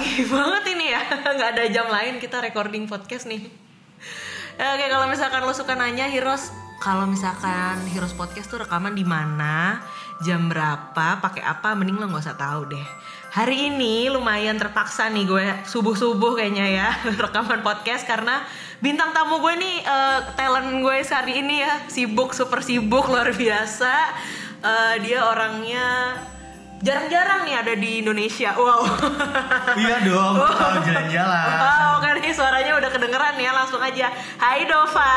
pagi banget ini ya. Nggak ada jam lain kita recording podcast nih. Oke kalau misalkan lo suka nanya Heroes kalau misalkan Heroes podcast tuh rekaman di mana jam berapa pakai apa mending lo nggak usah tahu deh. Hari ini lumayan terpaksa nih gue subuh subuh kayaknya ya rekaman podcast karena bintang tamu gue nih eh, talent gue hari ini ya sibuk super sibuk luar biasa. Eh, dia orangnya jarang-jarang nih ada di Indonesia wow Iya dong, kalau jalan-jalan. Wow, kan ini suaranya udah kedengeran ya, langsung aja. Hai Dova.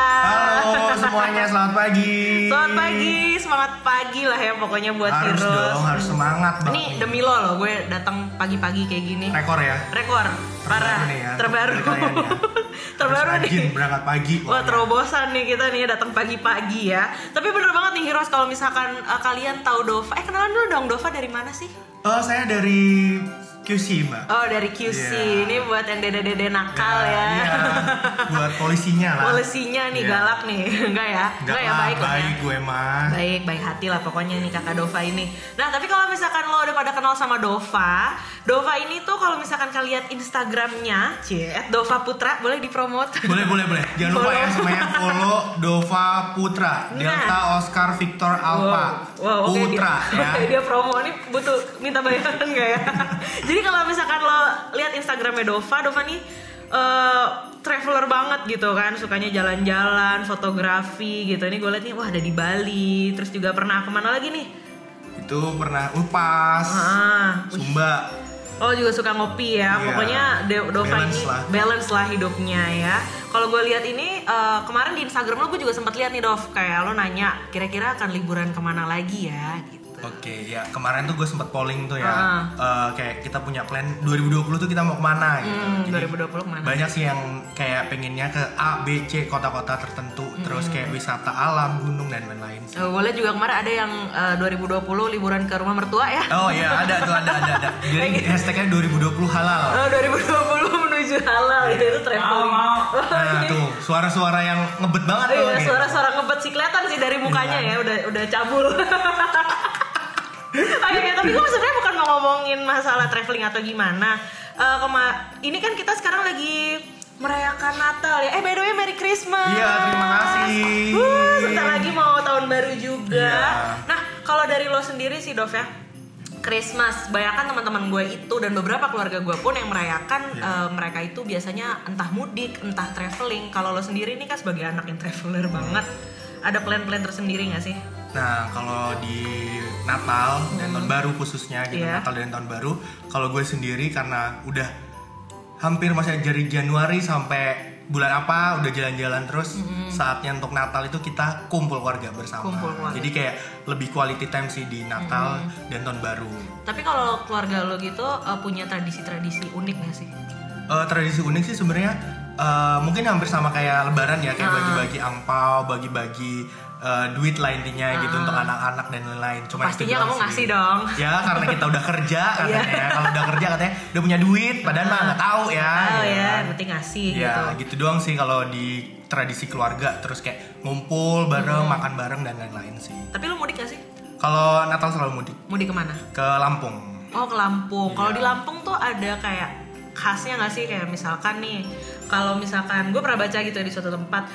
Halo semuanya, selamat pagi. Selamat pagi, semangat pagi lah ya pokoknya buat Harus Heroes. dong, harus semangat. Ini demi lo loh, gue datang pagi-pagi kayak gini. rekor ya. Rekor, parah, nih ya, terbaru. ya. terbaru Harus nih. berangkat pagi. Wah terobosan nih kita nih datang pagi-pagi ya. Tapi bener banget nih Heroes kalau misalkan uh, kalian tahu Dova. Eh kenalan dulu dong Dova dari mana sih? Oh, saya dari QC, Mbak. Oh dari QC. Iya. Ini buat yang dede-dede nakal ya. Iya, buat polisinya lah. Polisinya nih Iya. galak nih. Enggak ya? Enggak ya lah, baik lah ya. baik gue mah. Baik, baik hati lah pokoknya nih kakak Dova ini. Nah, tapi kalau misalkan lo udah pada kenal sama Dova, Dova ini tuh kalau misalkan kalian lihat Instagramnya, cie, Dova Putra, boleh dipromot. Boleh, boleh, boleh. Jangan lupa ya semuanya follow Dova Putra, Nah. Delta Oscar Victor Alpha Wow, oke, Putra dia, ya. oke, dia promo ini butuh minta bayaran nggak ya? Jadi kalau misalkan lo lihat Instagramnya Dova, Dova nih eh, traveler banget gitu kan, sukanya jalan-jalan, fotografi gitu. Ini gue liat nih, wah ada di Bali, terus juga pernah ke mana lagi nih? Itu pernah Upas, Ah, Sumba. Oh juga suka ngopi ya, Iya. pokoknya Dova Balance ini lah. balance lah hidupnya ya. Kalau gue lihat ini eh, kemarin di Instagram lo gue juga sempat lihat nih Dov, kayak lo nanya kira-kira akan liburan ke mana lagi ya gitu. Oke, ya kemarin tuh gue sempet polling tuh ya, Ah. Eh, kayak kita punya plan 2020 tuh kita mau ke mana gitu. Hmm, Jadi 2020 ke mana? banyak sih yang kayak pengennya ke A, B, C kota-kota tertentu, Hmm. terus kayak wisata alam, gunung dan lain-lain sih. Eh, boleh juga kemarin ada yang eh, 2020 liburan ke rumah mertua ya. Oh iya ada tuh ada ada ada. Jadi hashtagnya 2020 halal. Oh, 2020 menuju halal itu itu traveling. Nah tuh suara-suara yang ngebet banget Oh tuh. iya, gitu. suara-suara ngebet sih kelihatan sih dari mukanya Iya. ya, udah udah cabul. Oke, oke, tapi gue sebenarnya bukan mau ngomongin masalah traveling atau gimana. Eh, kema ini kan kita sekarang lagi merayakan Natal ya. Eh, by the way, Merry Christmas. Iya, terima kasih. Wuh, sebentar lagi mau tahun baru juga. Iya. Nah, kalau dari lo sendiri sih, Dov ya. Christmas, bayangkan teman-teman gue itu dan beberapa keluarga gue pun yang merayakan Iya. eh, mereka itu biasanya entah mudik, entah traveling. Kalau lo sendiri nih kan sebagai anak yang traveler banget, ada plan-plan tersendiri gak sih? Nah kalau di Natal dan tahun baru khususnya gitu Iya. Natal dan tahun baru, kalau gue sendiri karena udah hampir masih dari Januari sampai bulan apa udah jalan-jalan terus saatnya untuk Natal itu kita kumpul keluarga bersama. Kumpul keluarga. Jadi kayak lebih quality time sih di Natal dan tahun baru. Tapi kalau keluarga lo gitu eh, punya tradisi-tradisi unik gak sih? Eh, tradisi unik sih sebenarnya eh, mungkin hampir sama kayak Lebaran ya kayak Ah. bagi-bagi angpau, bagi-bagi eh, duit lah intinya gitu untuk anak-anak dan lain-lain. Cuma Ah. Pastinya kamu sih. ngasih dong. Ya karena kita udah kerja katanya. Iya. Kalau udah kerja katanya udah punya duit, padahal mah nggak tahu ya. Oh ya, kan. yang penting ngasih Ya gitu. gitu doang sih kalau di tradisi keluarga terus kayak ngumpul bareng, makan bareng dan lain-lain sih. Tapi lo mudik gak sih? Kalau Natal selalu mudik Mudik ke mana? ke Lampung. Oh ke Lampung. Kalau Iya. di Lampung tuh ada kayak khasnya nggak sih kayak misalkan nih, kalau misalkan gue pernah baca gitu ya di suatu tempat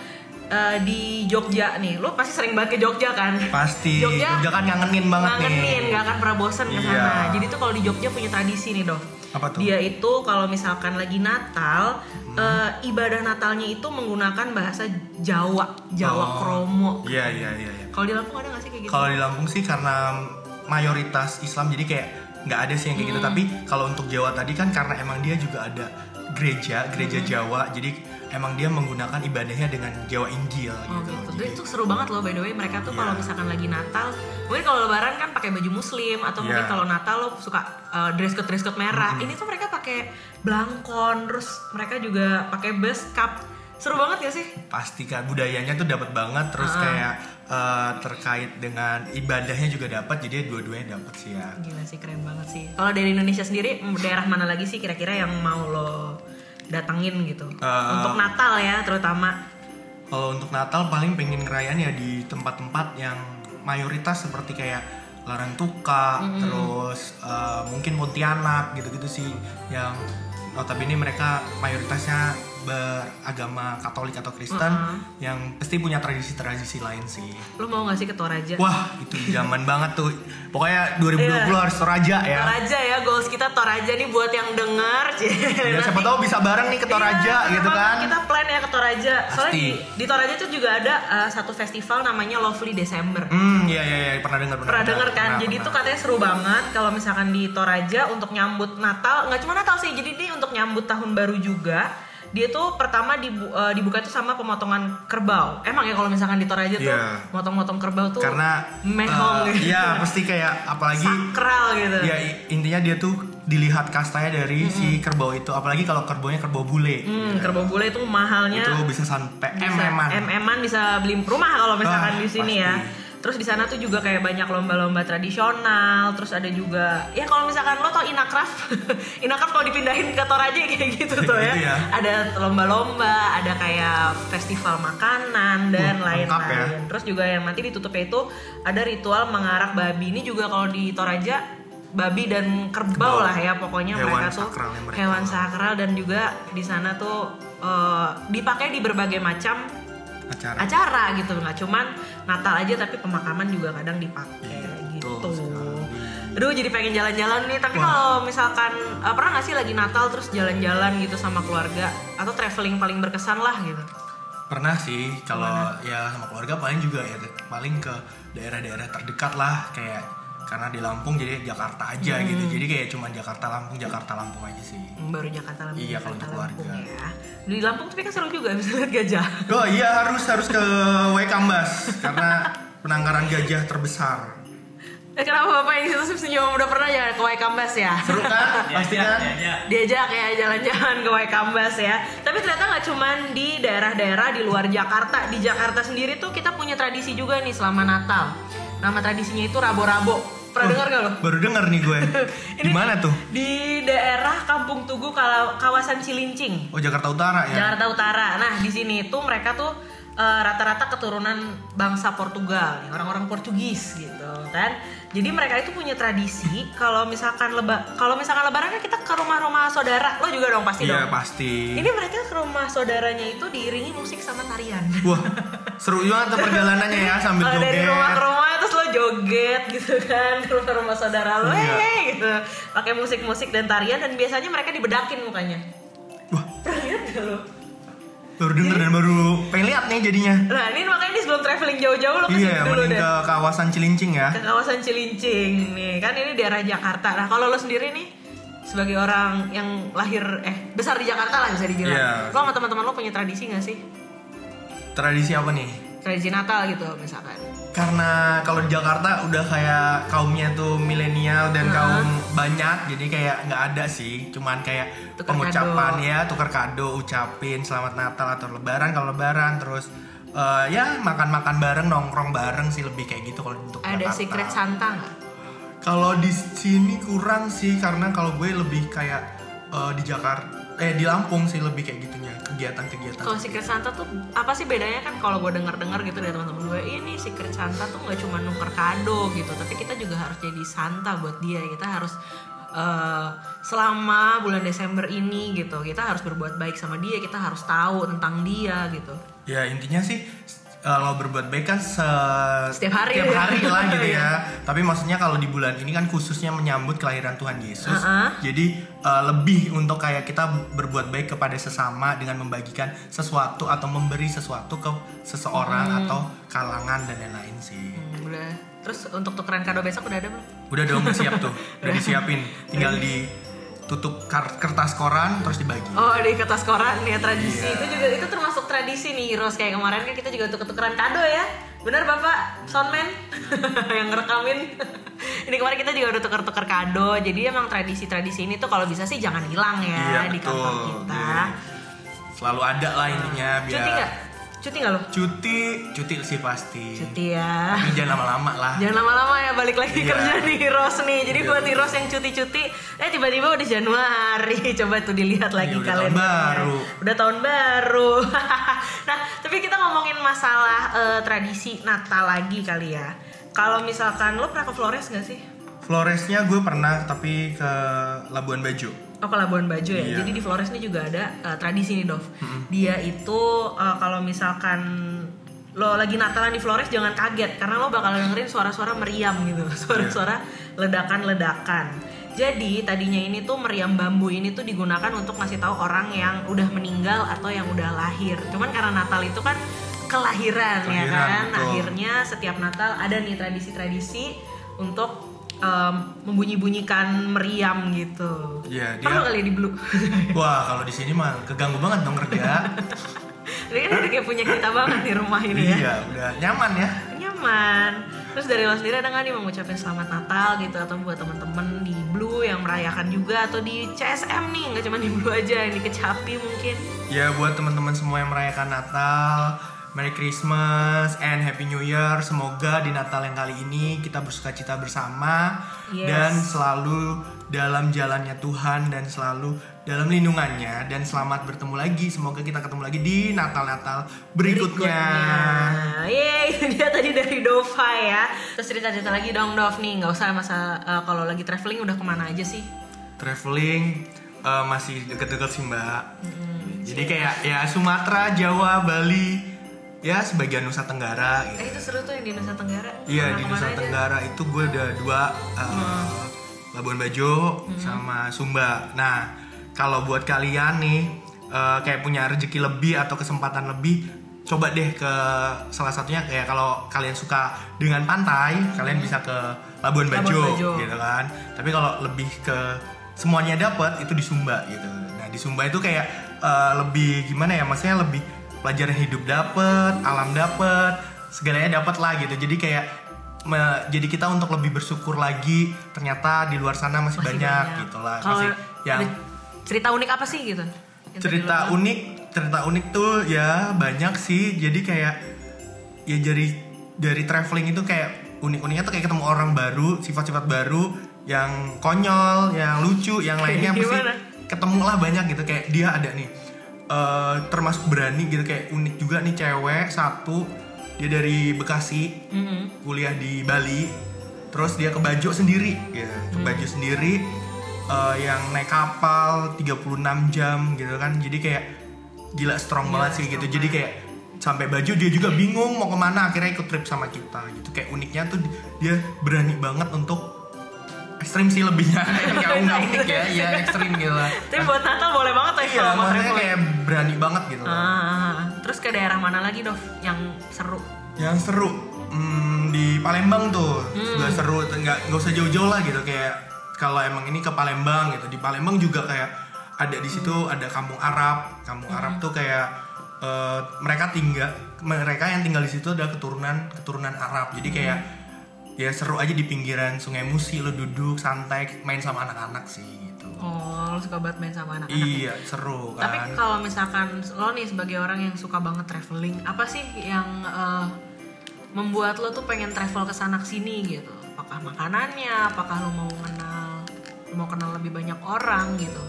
eh, di Jogja nih, lo pasti sering banget ke Jogja kan? Pasti. Jogja Jogja kan ngangenin banget Ngangenin, nih. nggak akan pernah bosen ke sana. Iya. Jadi tuh kalau di Jogja punya tradisi nih dok. Apa tuh? Dia itu kalau misalkan lagi Natal, Hmm. eh, ibadah Natalnya itu menggunakan bahasa Jawa, Jawa Oh. Kromo. Iya iya iya. iya. Kalau di Lampung ada nggak sih kayak gitu? Kalau di Lampung sih karena mayoritas Islam jadi kayak nggak ada sih yang kayak gitu. Tapi kalau untuk Jawa tadi kan karena emang dia juga ada gereja, gereja Jawa. Jadi emang dia menggunakan ibadahnya dengan Jawa Injil Oh gitu. gitu. Jadi- Itu seru banget loh by the way mereka tuh Iya. kalau misalkan lagi Natal, mungkin kalau lebaran kan pakai baju muslim atau mungkin Iya. kalau Natal lo suka uh, dress code dress code merah. Ini tuh mereka pakai blangkon, terus mereka juga pakai best cup. Seru banget ya sih? pasti kan budayanya tuh dapat banget terus Ah. kayak eh, terkait dengan ibadahnya juga dapat jadi dua-duanya dapat sih ya Gila sih keren banget sih. Kalau dari Indonesia sendiri mm, daerah mana lagi sih kira-kira yang mau lo datengin gitu? Eh. Untuk Natal ya terutama. kalau untuk Natal paling pengen ngerayain ya di tempat-tempat yang mayoritas seperti kayak Larang Tuka terus eh, mungkin Pontianak gitu-gitu sih yang notabene mereka mayoritasnya beragama Katolik atau Kristen Uh-uh. yang pasti punya tradisi-tradisi lain sih. Lo mau gak sih ke Toraja? Wah, itu zaman banget tuh. Pokoknya 2020 Iya. harus Toraja ya. Toraja ya, goals kita Toraja nih buat yang denger. Ya, siapa tahu bisa bareng nih ke Toraja Iya, gitu kan. Kita plan ya ke Toraja. Soalnya Pasti. di, di Toraja tuh juga ada uh, satu festival namanya Lovely December. Hmm, iya iya iya pernah dengar Pernah denger kan? Pernah, jadi pernah. tuh katanya seru banget kalau misalkan di Toraja untuk nyambut Natal, nggak cuma Natal sih, jadi dia untuk nyambut tahun baru juga. Dia tuh pertama dibu- eh, dibuka tuh sama pemotongan kerbau. Emang ya kalau misalkan di Toraja tuh Iya. motong-motong kerbau tuh karena mehong eh, gitu. Iya, pasti kayak apalagi sakral gitu. ya intinya dia tuh dilihat kastanya dari si kerbau itu apalagi kalau kerbaunya kerbau bule. Hmm, kerbau bule itu mahalnya Itu bisa sampai mm-an. MM-an bisa beli rumah kalau misalkan Ah, di sini pasti. ya. Terus di sana tuh juga kayak banyak lomba-lomba tradisional, terus ada juga ya kalau misalkan lo tau Inakraf, Inakraf kalau dipindahin ke Toraja kayak gitu tuh ya. Gitu ya. Ada lomba-lomba, ada kayak festival makanan dan Uh, lain-lain. ya. Terus juga yang nanti ditutupnya itu ada ritual mengarak babi. Ini juga kalau di Toraja babi dan kerbau lah ya pokoknya Hewan mereka tuh mereka. hewan sakral dan juga di sana tuh eh, dipakai di berbagai macam acara. acara gitu nggak cuman Natal aja tapi pemakaman juga kadang dipakai Iya, gitu. Aduh jadi pengen jalan-jalan nih tapi kalau misalkan eh, pernah nggak sih lagi Natal terus jalan-jalan gitu sama keluarga atau traveling paling berkesan lah gitu. Pernah sih kalau ya sama keluarga paling juga ya paling ke daerah-daerah terdekat lah kayak karena di Lampung jadi Jakarta aja Hmm. gitu. Jadi kayak cuma Jakarta Lampung Jakarta Lampung aja sih. Baru Jakarta Lampung. Iya, kalau untuk keluarga. ya. Di Lampung tapi kan seru juga bisa lihat gajah. Oh iya harus harus ke Waikambas karena penangkaran gajah terbesar. Eh, kenapa bapak yang situ senyum udah pernah ya ke Waikambas ya? Seru kan? Pasti kan? diajak ya jalan-jalan ke Waikambas ya. Tapi ternyata nggak cuman di daerah-daerah di luar Jakarta, di Jakarta sendiri tuh kita punya tradisi juga nih selama Natal. Nama tradisinya itu rabo-rabo. Pernah dengar gak lo? Baru denger nih gue. Di mana tuh? Di daerah Kampung Tugu kawasan Cilincing, Oh Jakarta Utara ya. Jakarta Utara. Nah di sini tuh mereka tuh eh, rata-rata keturunan bangsa Portugal, orang-orang Portugis gitu kan. Jadi mereka itu punya tradisi kalau misalkan leba kalau misalkan lebaran kan kita ke rumah-rumah saudara, lo juga dong pasti Iya dong. pasti. Ini mereka ke rumah saudaranya itu diiringi musik sama tarian. Wah seru banget perjalanannya ya sambil Kalau joget. dari rumah ke rumah terus lo joget gitu kan ke rumah-rumah saudara lo, Iya. hey, gitu. Pakai musik-musik dan tarian dan biasanya mereka dibedakin mukanya. Wah Pernah lihat gak lo? Baru denger dan baru pengen lihat nih jadinya. Nah ini makanya ini sebelum traveling jauh-jauh lo ke sini Iya, dulu mending deh. ke kawasan Cilincing ya. Ke kawasan Cilincing nih kan ini daerah Jakarta. Nah kalau lo sendiri nih sebagai orang yang lahir eh besar di Jakarta lah bisa dibilang. Iya. Lo sama teman-teman lo punya tradisi gak sih? Tradisi apa nih? Tradisi Natal gitu misalkan. Karena kalau di Jakarta udah kayak kaumnya tuh milenial dan Heeh. kaum banyak, jadi kayak nggak ada sih. Cuman kayak Tukar pengucapan kado. ya, tukar kado, ucapin selamat Natal atau Lebaran kalau Lebaran, terus eh, ya makan-makan bareng, nongkrong bareng sih lebih kayak gitu kalau untuk Ada Jakarta. secret Santa nggak? Kalau di sini kurang sih karena kalau gue lebih kayak eh, di Jakarta eh di Lampung sih lebih kayak gitunya kegiatan-kegiatan. Kalau Secret Santa tuh apa sih bedanya kan kalau gue denger-dengar gitu dari teman-teman gue ini Secret Santa tuh nggak cuma nuker kado gitu tapi kita juga harus jadi Santa buat dia kita harus eh, selama bulan Desember ini gitu kita harus berbuat baik sama dia kita harus tahu tentang dia gitu Ya intinya sih kalau berbuat baik kan se- Setiap hari setiap ya. hari lah gitu Iya. ya. Tapi maksudnya kalau di bulan ini kan khususnya menyambut kelahiran Tuhan Yesus. Uh-uh. Jadi uh, lebih untuk kayak kita berbuat baik kepada sesama dengan membagikan sesuatu atau memberi sesuatu ke seseorang atau kalangan dan lain-lain sih. Hmm, udah terus untuk tukeran kado besok udah ada belum? Udah dong udah siap tuh, udah disiapin. Tinggal ditutup kar- kertas koran terus dibagi. Oh di kertas koran ya tradisi. Iya. itu juga itu termasuk tradisi nih Heroes kayak kemarin kan kita juga tuker-tukeran kado ya. Benar bapak? Soundman? Yang ngerekamin. Ini kemarin kita juga udah tuker-tuker kado. Jadi emang tradisi-tradisi ini tuh kalau bisa sih jangan hilang ya Iya, di betul. kantor kita. Jadi, Selalu ada lah intinya biar cuti nggak cuti nggak lo Cuti, cuti sih pasti. cuti ya Tapi jangan lama-lama lah. Jangan lama-lama ya balik lagi Iya. kerja nih Heroes nih. Jadi Iya. buat Heroes yang cuti-cuti, eh tiba-tiba udah Januari. Coba tuh dilihat lagi Iya, udah tahun baru. Udah tahun baru. nah, tapi kita ngomongin masalah eh, tradisi Natal lagi kali ya. Kalau misalkan lo pernah ke Flores gak sih? Floresnya gue pernah tapi ke Labuan Bajo. Oh ke Labuan Bajo ya. Iya. Jadi di Flores ini juga ada uh, tradisi nih Dov. Dia itu uh, kalau misalkan lo lagi Natalan di Flores jangan kaget karena lo bakal dengerin suara-suara meriam gitu, suara-suara ledakan-ledakan. Jadi tadinya ini tuh meriam bambu ini tuh digunakan untuk ngasih tahu orang yang udah meninggal atau yang udah lahir. Cuman karena Natal itu kan kelahiran, ya Kelahiran, kan. betul. Akhirnya setiap Natal ada nih tradisi-tradisi untuk em, membunyi-bunyikan meriam gitu. Iya, dia- Perlu kali di blue. Wah, kalau di sini mah keganggu banget dong kerja. Ini kan udah kayak punya kita banget di rumah ini ya. iya, udah nyaman ya. Nyaman. Terus dari lo sendiri ada nggak nih mau ngucapin selamat Natal gitu atau buat temen-temen di Blue yang merayakan juga atau di CSM nih nggak cuma di Blue aja yang di Kecapi mungkin. Ya buat teman-teman semua yang merayakan Natal, Merry Christmas and Happy New Year. Semoga di Natal yang kali ini kita bersuka cita bersama Yes. dan selalu dalam jalannya Tuhan dan selalu dalam lindungannya dan selamat bertemu lagi. Semoga kita ketemu lagi di Natal-Natal berikutnya. Yeay, itu dia tadi dari Dova ya. Terus cerita-cerita lagi dong Dov nih, nggak usah masa eh, kalau lagi traveling udah ke mana aja sih? Traveling eh, masih deket-deket sih Mbak. Jadi kayak ya Sumatera, Jawa, Bali, ya sebagian Nusa Tenggara gitu. Eh itu seru tuh yang di Nusa Tenggara. Iya di Nusa aja? Tenggara itu gue ada dua uh, Labuan Bajo sama Sumba. Nah kalau buat kalian nih uh, kayak punya rezeki lebih atau kesempatan lebih, coba deh ke salah satunya kayak kalau kalian suka dengan pantai, kalian bisa ke Labuan Bajo, Labuan Bajo. gitu kan. Tapi kalau lebih ke semuanya dapat itu di Sumba gitu. Nah di Sumba itu kayak uh, lebih gimana ya? Maksudnya lebih pelajaran hidup dapet, alam dapet, segalanya dapat lah gitu. Jadi kayak me- jadi kita untuk lebih bersyukur lagi. Ternyata di luar sana masih, Masih banyak, gitu lah. Kalau Masih yang cerita unik apa sih gitu? Yang cerita unik, cerita unik tuh ya banyak sih. Jadi kayak ya dari dari traveling itu kayak unik-uniknya tuh kayak ketemu orang baru, sifat-sifat baru yang konyol, yang lucu, yang lainnya pasti Gimana? ketemu lah banyak gitu kayak dia ada nih eh, termasuk berani gitu kayak unik juga nih cewek satu dia dari Bekasi Mm-mm. kuliah di Bali terus dia ke Bajo sendiri gitu. Ke Bajo sendiri eh, yang naik kapal 36 jam gitu kan. Jadi kayak gila strong Gila, banget sih gitu. jadi kayak sampai Bajo dia juga bingung mau ke mana akhirnya ikut trip sama kita gitu. Kayak uniknya tuh dia berani banget untuk ekstrim sih lebihnya nggak nggak unik ya ya ekstrim gitu lah Tapi buat Natal boleh banget tuh iya maksudnya traveling. kayak berani banget gitu. Ah, terus ke daerah mana lagi Dov yang seru? yang seru hmm, di Palembang tuh Hmm. juga seru nggak nggak usah jauh-jauh lah gitu kayak kalau emang ini ke Palembang gitu di Palembang juga kayak ada di situ Hmm. ada kampung Arab kampung Arab tuh kayak eh, mereka tinggal mereka yang tinggal di situ adalah keturunan keturunan Arab jadi kayak Hmm. Ya seru aja di pinggiran Sungai Musi lo duduk santai main sama anak-anak sih gitu Oh, lo suka banget main sama anak-anak. ya? iya seru Tapi kan kalau misalkan lo nih sebagai orang yang suka banget traveling, apa sih yang eh, membuat lo tuh pengen travel ke sana sini gitu? Apakah makanannya? Apakah lo mau kenal mau kenal lebih banyak orang gitu?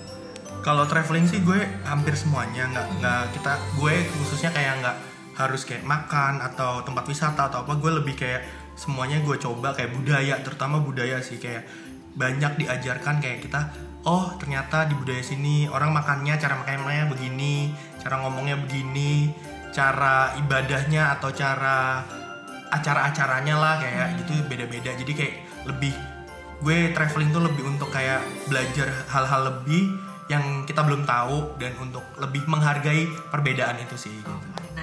Kalau traveling sih gue hampir semuanya nggak nggak kita gue khususnya kayak nggak harus kayak makan atau tempat wisata atau apa gue lebih kayak semuanya gue coba kayak budaya terutama budaya sih kayak banyak diajarkan kayak kita oh ternyata di budaya sini orang makannya cara makannya begini cara ngomongnya begini cara ibadahnya atau cara acara-acaranya lah kayak gitu beda-beda. Jadi kayak lebih gue traveling tuh lebih untuk kayak belajar hal-hal lebih yang kita belum tahu dan untuk lebih menghargai perbedaan itu sih gitu.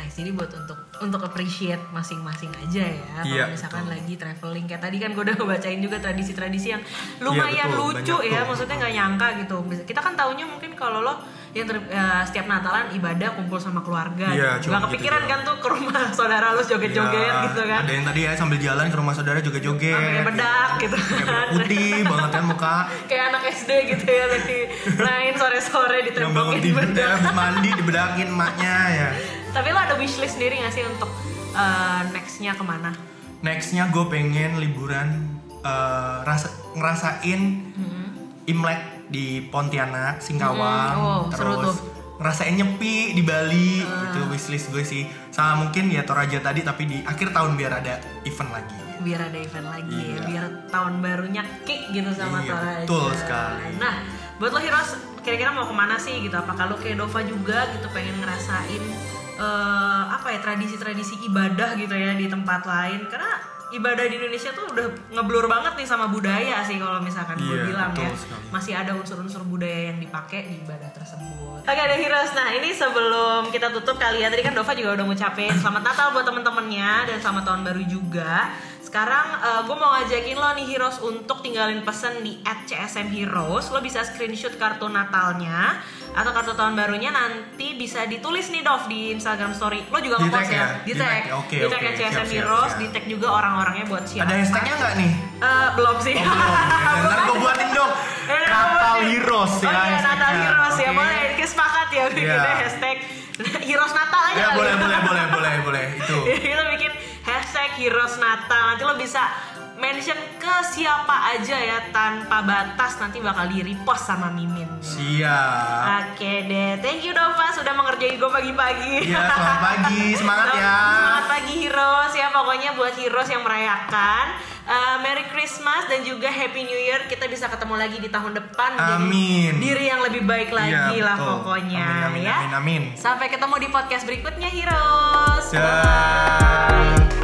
Jadi buat untuk untuk appreciate masing-masing aja ya. Kalau misalkan betul. lagi traveling kayak tadi kan gue udah ngebacain juga tradisi-tradisi yang lumayan betul, lucu ya. tuh. Maksudnya nggak nyangka gitu. Kita kan taunya mungkin kalau lo yang ter- eh, setiap Natalan ibadah kumpul sama keluarga. Iya, gitu. cuma Nggak kepikiran gitu kan tuh ke rumah saudara lo joget-joget Iya, gitu kan. Ada yang tadi ya sambil jalan ke rumah saudara juga joget. Pakai bedak gitu. Pakai bedak putih banget kan muka. kayak anak SD gitu ya lagi main sore-sore ditempokin tidur bedak. mandi dibedakin emaknya ya. Tapi lo ada wishlist sendiri gak sih untuk eh, nextnya ke mana? Nextnya gue pengen liburan eh, rasa, ngerasain Imlek di Pontianak, Singkawang, Hmm, oh, seru terus tuh. Ngerasain nyepi di Bali, itu wishlist gue sih. Sama mungkin ya Toraja tadi tapi di akhir tahun biar ada event lagi. biar ada event lagi ya Iya. biar tahun barunya kick gitu sama Iya, Toraja. betul sekali. Nah, buat lo Heroes, kira-kira mau ke mana sih gitu apakah lo kayak Dova juga gitu pengen ngerasain eh, apa ya tradisi-tradisi ibadah gitu ya di tempat lain karena ibadah di Indonesia tuh udah ngeblur banget nih sama budaya sih kalau misalkan gue Iya, bilang ya sekali. masih ada unsur-unsur budaya yang dipakai di ibadah tersebut. Oke ada Heroes, nah ini sebelum kita tutup kali ya tadi kan Dova juga udah ngucapin selamat Natal buat temen-temennya dan selamat tahun baru juga. Sekarang gue mau ngajakin lo nih Heroes untuk tinggalin pesen di @csm Heroes. Lo bisa screenshot kartu Natalnya atau kartu tahun barunya nanti bisa ditulis nih Dov di Instagram Story. Lo juga ngepost ya? ya? Di tag. oke, Di tag oke, @csm Heroes, di tag juga orang-orangnya buat siapa? Ada hashtagnya nggak nih? Eh, belum sih. Oh. Ya, Ntar gue buatin dong. Eh, Natal. Heroes Oh ya. iya, Natal. Heroes ya. Boleh, kita sepakat ya bikin Iya. hashtag Heroes Natal aja. Ya kali boleh boleh boleh boleh boleh itu. kita bikin hashtag Heroes Natal. Nanti lo bisa mention ke siapa aja ya tanpa batas nanti bakal di repost sama Mimin. Siap. Oke deh, thank you Dova sudah mengerjai gue pagi-pagi. Iya selamat pagi semangat ya. Semangat pagi Heroes ya pokoknya buat Heroes yang merayakan uh, Merry Christmas dan juga Happy New Year kita bisa ketemu lagi di tahun depan Amin. diri yang lebih baik lagi Iya, lah betul. pokoknya Amin, amin, ya. amin, amin. Sampai ketemu di podcast berikutnya Heroes. Bye.